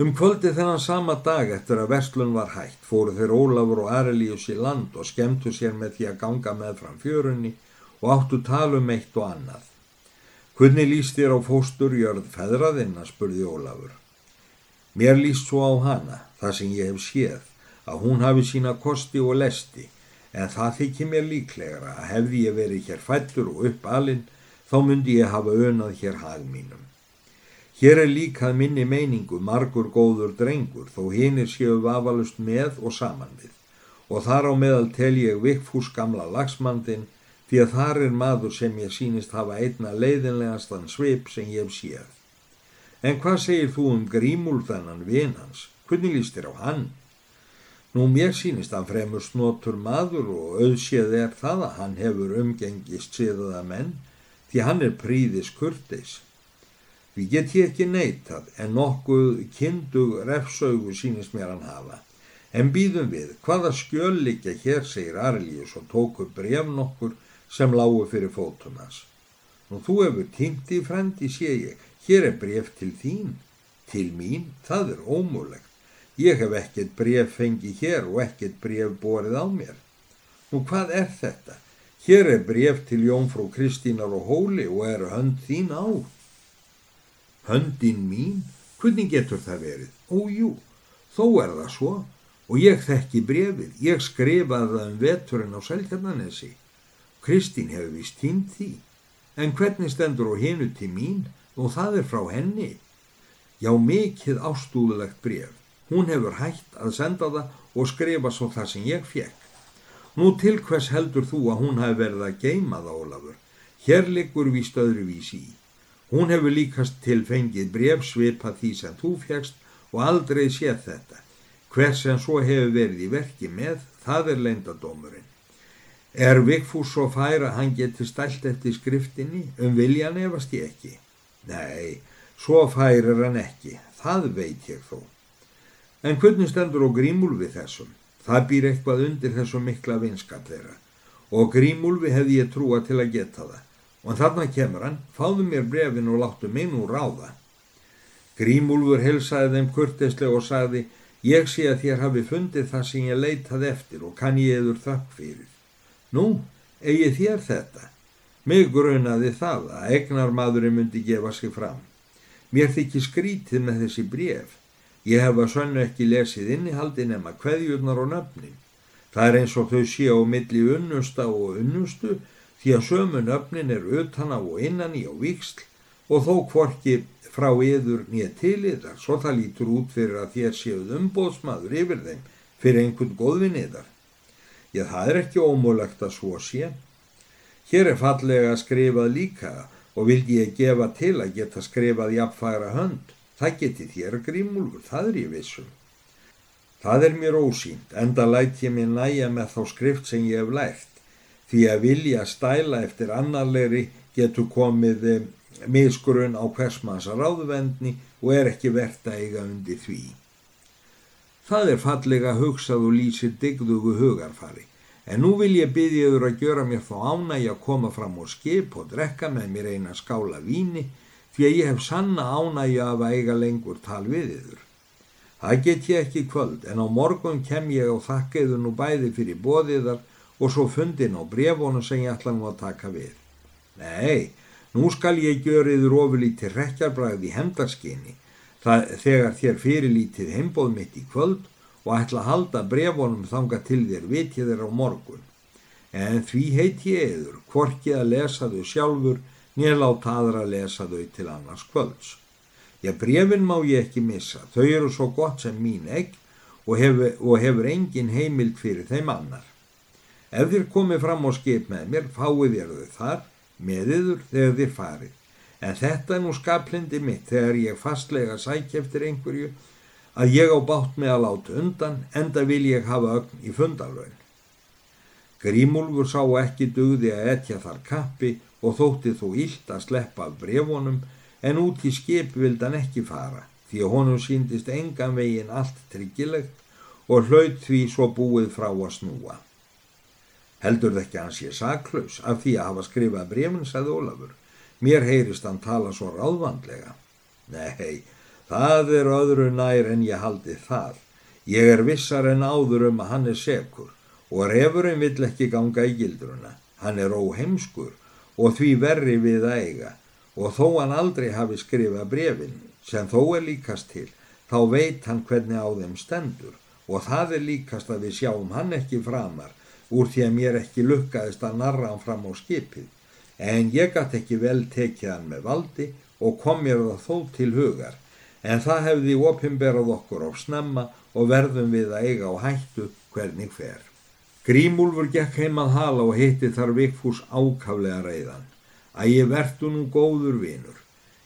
Um kvöldi þennan sama dag eftir að verslun var hægt fóru þeir Ólafur og Arelius í land og skemmtu sér með því að ganga með fram fjörunni og áttu talum eitt og annað. Hvernig líst þér á fóstur jörð feðraðina, spurði Ólafur. Mér líst svo á hana, það sem ég hef séð, að hún hafi sína kosti og lesti, en það þykir mér líklegra að hefði ég verið hér fættur og upp alinn, þá myndi ég hafa önað hér hag mínum. Hér er líkað minni meiningu margur góður drengur þó hinnir séu vafalust með og saman við og þar á meðal tel ég Vikfús gamla lagsmandin því að þar er maður sem ég sínist hafa einna leiðinlegastan svip sem ég hef séð. En hvað segir þú um grímul þennan vinans? Hvernig líst þér á hann? Nú mér sínist að fremur snotur maður og auðséð er það að hann hefur umgengist siðaða menn því hann er príðis kurteis. Því get ég ekki neytað en nokkuð kindug refsaugu sínist mér hann hafa. En býðum við, hvaða skjöllikja hér, segir Arlíus og tóku bref nokkur sem lágu fyrir fótum hans. Nú þú hefur týnt í frendi, sé ég, hér er bref til þín. Til mín, það er ómúlegt. Ég hef ekkert bref fengið hér og ekkert bref borið á mér. Nú hvað er þetta? Hér er bref til Jónfrú Kristínar og Hóli og er hönd þín á. Höndin mín, hvernig getur það verið? Ójú, þó er það svo og ég þekki brefið, ég skrifaði það um veturinn á Selkarnanesi. Kristín hefur vist tímt því, en hvernig stendur á hinu til mín og það er frá henni? Já, mikið ástúðulegt bref. Hún hefur hægt að senda það og skrifa svo það sem ég fekk. Nú til hvers heldur þú að hún hafi verið að geima það, Ólafur? Hér liggur við stöðruvísi í. Hún hefur líkast til fengið brefsvipa því sem þú fjagst og aldrei séð þetta. Hvers en svo hefur verið í verki með, það er leindadómurinn. Er Vigfús svo fær að hann getur stælt eftir skriftinni, um viljan efast ég ekki? Nei, svo færir hann ekki, það veit ég þó. En hvernig stendur og grímúlfi þessum? Það býr eitthvað undir þessu mikla vinskap þeirra og grímúlfi hefði ég trúa til að geta það og þarna kemur hann, fáðu mér brefin og láttu minn úr ráða. Grímúlfur helsaði þeim kurtislega og sagði, ég sé að þér hafi fundið það sem ég leitað eftir og kann ég eður þakk fyrir. Nú, eigi þér þetta. Mig grunaði það að egnarmadurinn myndi gefa sig fram. Mér þykki skrítið með þessi bref. Ég hef að sönnu ekki lesið innihaldi nema hverjurnar og nöfnin. Það er eins og þau sé á milli unnusta og unnustu því að sömun öfnin er utan á og innan í á viksl og þó hvorki frá yður nýja til yðar, svo það lítur út fyrir að þér séuð umbóðsmaður yfir þeim fyrir einhvern góðvin yðar. Já, það er ekki ómulagt að svo sé. Hér er fallega skrifað líka og vildi ég gefa til að geta skrifað jafnfæra hönd. Það geti þér grímúlfur, það er ég vissum. Það er mér ósýnt, enda lætt ég mér næja með þá skrift sem ég hef lært því að vilja stæla eftir annarleiri getur komið eh, misgrunn á hversmanns ráðvendni og er ekki verðt að eiga undir því. Það er fallega hugsað og lýsir digðugu hugarfari, en nú vil ég byggja yfir að gjöra mér þá ánægi að koma fram á skip og drekka með mér eina skála víni, því að ég hef sanna ánægi af að eiga lengur tal við yfir. Það get ég ekki kvöld, en á morgun kem ég á þakkiðu nú bæði fyrir bóðiðar og svo fundin á brefunum sem ég ætla nú að taka við. Nei, nú skal ég göriður ofurlítið rekjarbræði í hendarskinni þegar þér fyrirlítið heimbóð mitt í kvöld og ætla að halda brefunum þanga til þér vitið þér á morgun. En því heit ég eður, hvorki að lesa þau sjálfur, nýrláta aðra að lesa þau til annars kvölds. Já, brefin má ég ekki missa, þau eru svo gott sem mín egg og hefur, og hefur engin heimild fyrir þeim annar. Ef þér komið fram á skip með mér, fáið þér þau þar, með yður þegar þér farið. En þetta er nú skaplindi mitt þegar ég fastlega sæk eftir einhverju að ég á bátt með að láta undan, enda vil ég hafa ögn í fundalögn. Grímúlfur sá ekki dugði að etja þar kappi og þótti þó illt að sleppa af brefunum en út í skip vildan ekki fara því að honum síndist engan veginn allt tryggilegt og hlaut því svo búið frá að snúa. Heldur það ekki að hann sé saklaus af því að hafa skrifað brefn, sagði Ólafur. Mér heyrist hann tala svo ráðvandlega. Nei, Það er öðru nær en ég haldi það. Ég er vissar en áður um að hann er sekur og refurinn vill ekki ganga í gildruna. Hann er óheimskur og því verri við að eiga og þó hann aldrei hafi skrifað brefin sem þó er líkast til þá veit hann hvernig á þeim stendur og það er líkast að við sjáum hann ekki framar úr því að mér ekki lukkaðist að narra hann fram á skipið en ég gæti ekki vel tekið hann með valdi og kom mér það þó til hugar en það hefði opimberað okkur á snemma og verðum við að eiga á hættu hvernig fer. Grímúlfur gekk heim að hala og hitti þar Vigfús ákaflega reyðan. Að ég verðtu nú góður vinur.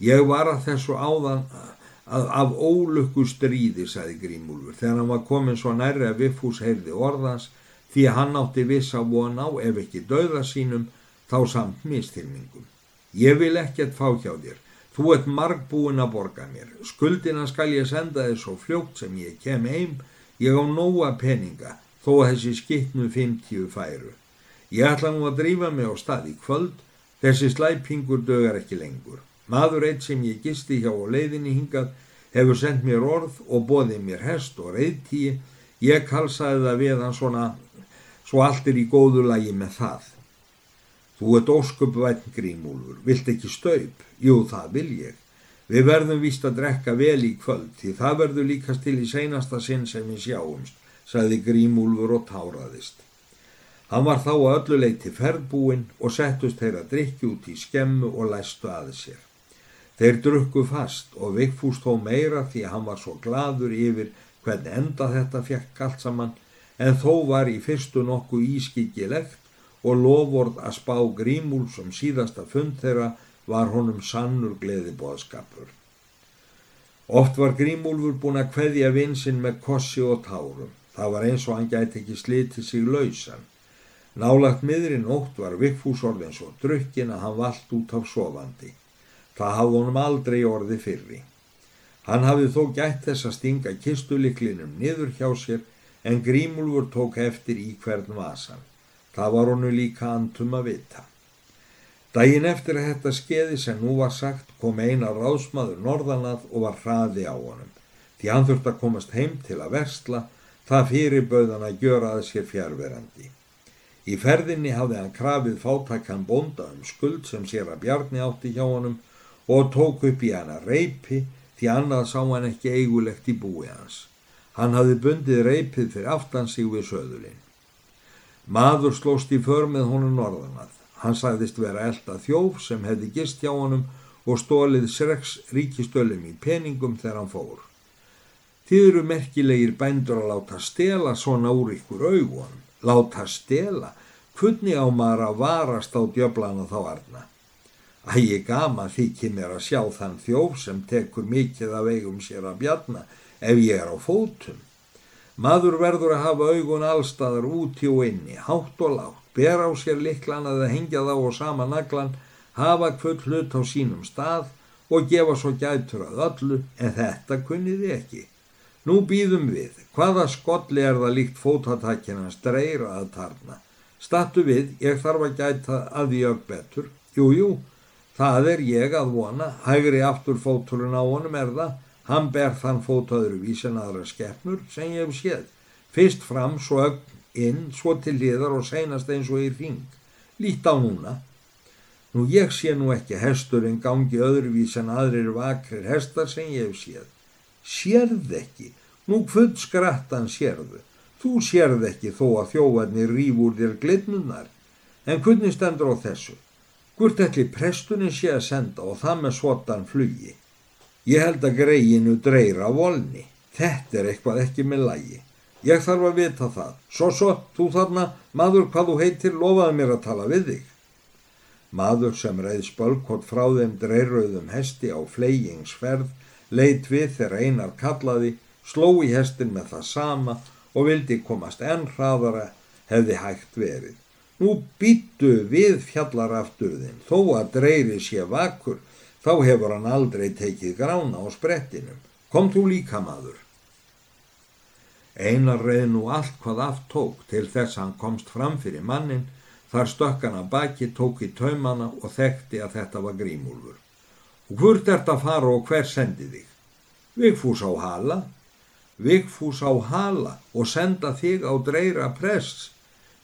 Ég var að þessu áðan að, af ólökku stríði, sagði Grímúlfur, þegar hann var komin svo nærri að Vigfús heyrði orðans því hann átti viss að vona á ef ekki dauða sínum þá samt mistilmingum. Ég vil ekkert fá hjá þér Þú ert margbúin að borga mér. Skuldina skal ég senda þið svo fljótt sem ég kem heim. Ég á nóga peninga þó að þessi skittnu 50 færu. Ég ætla nú að drífa mig á stað í kvöld. Þessi slæpingur dögar ekki lengur. Maður eitt sem ég gisti hjá og leiðinni hingað hefur sendt mér orð og bóðið mér hest og reyðtíi. Ég kalsaði það við hann svona svo allt er í góðu lagi með það. Þú ert ósköp væn grímúlfur, vilt ekki staup? Jú, það vil ég. Við verðum víst að drekka vel í kvöld, því það verður líkast til í seinasta sinn sem við sjáumst, sagði grímúlfur og táraðist. Hann var þá að öllu leiti ferðbúinn og settust þeirra drikki út í skemmu og læstu að sér. Þeir drukku fast og vikfúst þó meira því að hann var svo gladur yfir hvernig enda þetta fekk allt saman en þó var í fyrstu nokkuð ískikilegt og loford að spá grímúl sem síðasta fund þeirra var honum sannur gleði boðskapur. Oft var grímúlfur búin að hveðja vinsinn með kossi og tárum. Það var eins og hann gæti ekki slitið sig lausan. Nálagt miðrin ótt var Vigfús orðin svo drukkin að hann vald út af sofandi. Það hafði honum aldrei orði fyrri. Hann hafði þó gætt þess að stinga kistuliklinum niður hjá sér en grímúlfur tók eftir í hvern vasan. Það var honu líka antum að vita. Dægin eftir að þetta skeiði sem nú var sagt kom eina ráðsmaður norðanað og var hraði á honum. Því hann þurfti að komast heim til að versla, það fyrir bauðan að gjöra að sér fjárverandi. Í ferðinni hafði hann krafið fátakkan bonda um skuld sem sér að bjarni átti hjá honum og tók upp í hana reypi því annað sá hann ekki eigulegt í búi hans. Hann hafði bundið reypið fyrir aftan sig við söðulinn. Maður slóst í för með honum norðanað. Hann sagðist vera elda þjóf sem hefði gist hjá honum og stólið sreks ríkistölum í peningum þegar hann fór. Þið eru merkilegir bændur að láta stela svona úr ykkur augunum. Láta stela? Kunni á maður að varast á djöblana þá arna? Ægi gama þykir mér að sjá þann þjóf sem tekur mikið af eigum sér að bjarna ef ég er á fótum. Maður verður að hafa augun allstaðar úti og inni, hátt og látt, ber á sér liklan að það hengja þá og sama naglan, hafa kvöld hlut á sínum stað og gefa svo gætur að öllu, en þetta kunniði ekki. Nú býðum við, hvaða skolli er það líkt fótatakkina streyra að tarna? Stattu við, ég þarf að gæta að því ögg betur. Jú, jú, það er ég að vona, hægri aftur fóturinn á honum er það, Hann ber þann fótaður vísin aðra skeppnur sem ég hef séð. Fyrst fram, svo inn, svo til liðar og seinast eins og í ring. Lít á núna. Nú ég sé nú ekki hesturinn gangi öðruvís en aðrir vakrir hestar sem ég hef séð. Sérð ekki. Nú hvud skrattan sérðu. Þú sérð ekki þó að þjóðarnir rýfur þér glidnunar. En hvernig stendur á þessu? Hvort ætli prestunni sé að senda og það með svotan flugi? Ég held að greiðinu dreyra volni. Þetta er eitthvað ekki með lægi. Ég þarf að vita það. Svo svo, þú þarna, maður hvað þú heitir, lofaði mér að tala við þig. Maður sem reið spölkott frá þeim dreyrauðum hesti á fleigingsferð, leitt við þegar einar kallaði, sló í hestin með það sama og vildi komast enn hraðara hefði hægt verið. Nú býtu við fjallarafturðin, þó að dreyri sé vakur, Þá hefur hann aldrei tekið grána á sprettinum. Kom þú líka maður. Einar reið nú allt hvað aft tók til þess að hann komst fram fyrir mannin, þar stökkan að baki tók í taumana og þekkti að þetta var grímúlfur. Og hvort ert að fara og hver sendi þig? Vigfús á hala, Vigfús á hala og senda þig á dreira press.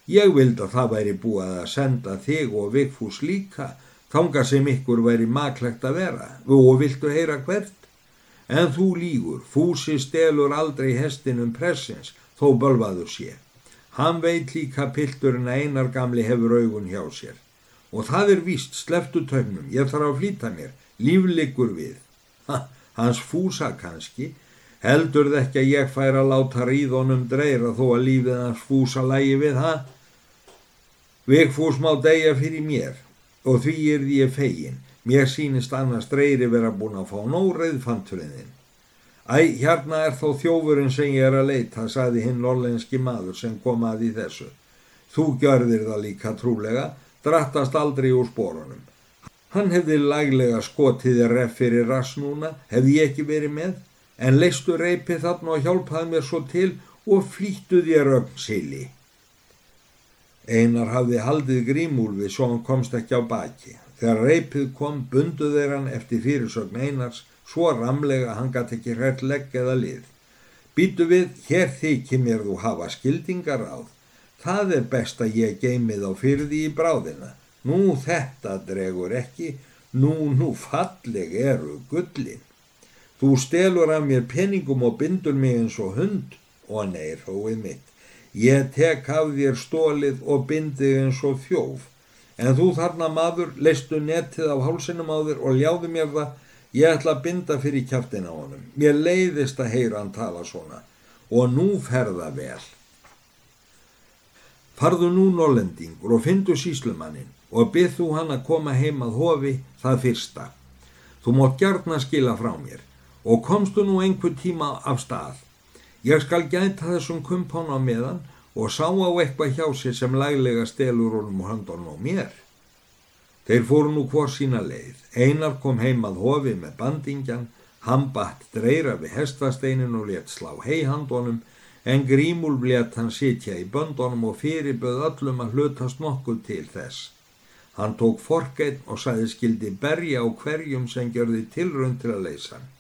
Ég vild að það væri búið að senda þig og Vigfús líka, þanga sem ykkur væri maklegt að vera og viltu heyra hvert? En þú lígur, fúsi stelur aldrei hestinum pressins, þó bölvaður sé. Hann veit líka pilturinn að einar gamli hefur augun hjá sér. Og það er víst, sleftu tögnum, ég þarf að flýta mér, líflikur við. Ha, hans fúsa kannski, heldur það ekki að ég fær að láta ríðunum dreira þó að lífið hans fúsa lægi við það? Vigfús má degja fyrir mér og því er því ég fegin, Mér sínist annars dreyri vera búin að fá nóreið fanturiðin. Æ, hérna er þó þjófurinn sem ég er að leita, saði hinn lollenski maður sem kom að í þessu. Þú gjörðir það líka trúlega, drattast aldrei úr spórunum. Hann hefði laglega skotið þér ref fyrir rass núna, hefði ég ekki verið með, en leistu reypið þarna og hjálpaði mér svo til og flýttu þér ögn sili. Einar hafði haldið grímúlfi svo hann komst ekki á baki. Þegar reypið kom bundu þeir hann eftir fyrirsögn einars svo ramlega hann gæti ekki hrætt legg eða lið. Býtu við, hér þykir mér þú hafa skildingar áð. Það er best að ég geimið á fyrði í bráðina. Nú þetta dregur ekki, nú nú falleg eru gullin. Þú stelur af mér peningum og bindur mig eins og hund og neir hóið mitt. Ég tek af þér stólið og bindi eins og þjóf En þú þarna maður leistu netið á hálsinum á þér og ljáðu mér það, ég ætla að binda fyrir kæftin á honum. Mér leiðist að heyra hann tala svona og nú ferða vel. Farðu nú nólendingur og fyndu síslumannin og byrð þú hann að koma heim að hofi það fyrsta. Þú mótt gjarna skila frá mér og komstu nú einhver tíma af stað. Ég skal gæta þessum kumpán á meðan og sá á eitthvað hjá sér sem laglega stelur honum og handon á mér. Þeir fóru nú hvort sína leið. Einar kom heim að hofi með bandingjan, hann batt dreira við hestasteinin og let slá heihandonum en grímul let hann sitja í böndonum og fyrirböð öllum að hlutast nokkuð til þess. Hann tók forgeitt og sæði skildi berja á hverjum sem gjörði tilrönd til að leysa hann.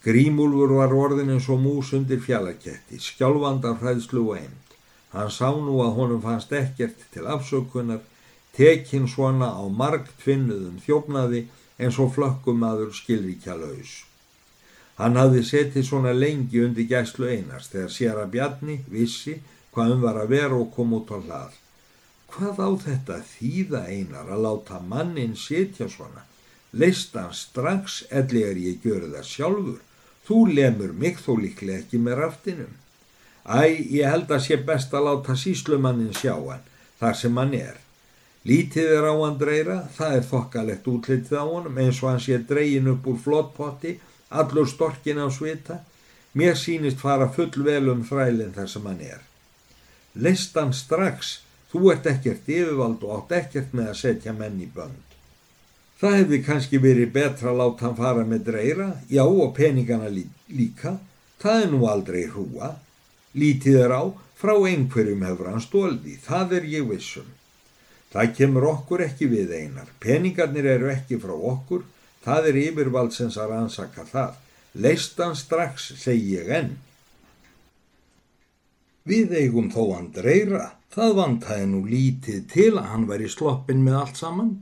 Grímúlfur var orðin eins og mús undir fjallaketti, skjálfandar hræðslu og einn. Hann sá nú að honum fannst ekkert til afsökunar, tekinn svona á margt tvinnuðum þjófnaði eins og flökkumadur skilríkja laus. Hann hafði setið svona lengi undir gæslu einars þegar sér að Bjarni vissi hvað um var að vera og kom út á hlað. Hvað á þetta þýða einar að láta mannin setja svona? Leist hann strax ellegar ég gjöru það sjálfur. Þú lemur mig þó líklega ekki með raftinum. Æ, ég held að sé best að láta síslumannin sjá hann, þar sem hann er. Lítið er á hann dreyra, það er þokkalegt útlitið á honum, eins og hann sé dreyin upp úr flottpotti, allur storkin á svita. Mér sínist fara full vel um þrælinn þar sem hann er. Leist hann strax, þú ert ekkert yfirvald og átt ekkert með að setja menn í bönd. Það hefði kannski verið betra að láta hann fara með dreyra, já og peningana líka, það er nú aldrei hrúa. Lítið er á, frá einhverjum hefur hann stólði, það er ég vissum. Það kemur okkur ekki við einar, peningarnir eru ekki frá okkur, það er yfirvaldsens að rannsaka það. Leist hann strax, segi ég enn. Við eigum þó hann dreyra, það vantæði nú lítið til að hann væri sloppin með allt saman.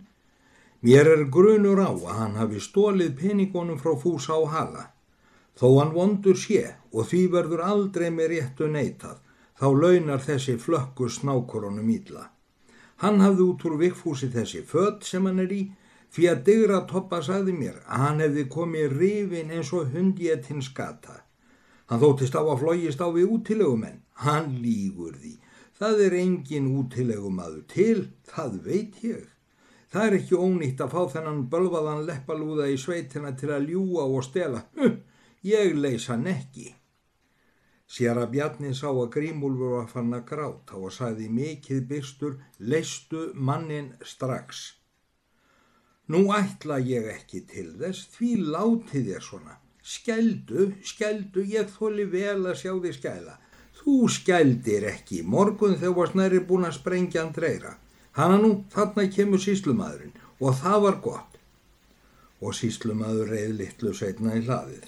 Mér er grunur á að hann hafi stólið peningunum frá fúsa á hala. Þó hann vondur sé og því verður aldrei með réttu neitað, þá launar þessi flökkur snákorunum ídla. Hann hafði út úr vikfúsi þessi född sem hann er í, því að digra toppa sagði mér að hann hefði komið rifin eins og hundjetinn skata. Hann þóttist á að flógist á við útilegumenn, hann lígur því. Það er engin útilegum aður til, það veit ég. Það er ekki ónýtt að fá þennan bölvaðan leppalúða í sveitina til að ljúa og stela. Hm, ég leys hann ekki. Sér að Bjarni sá að Grímúlfur var fann að gráta og sagði mikið byrstur, leistu mannin strax. Nú ætla ég ekki til þess, því láti þér svona. Skeldu, skeldu, ég þóli vel að sjá þig skæla. Þú skeldir ekki, morgun þegar var snæri búin að sprengja hann dreyra. Hanna nú, þarna kemur síslumadurinn og það var gott. Og síslumadur reyð litlu setna í hlaðið.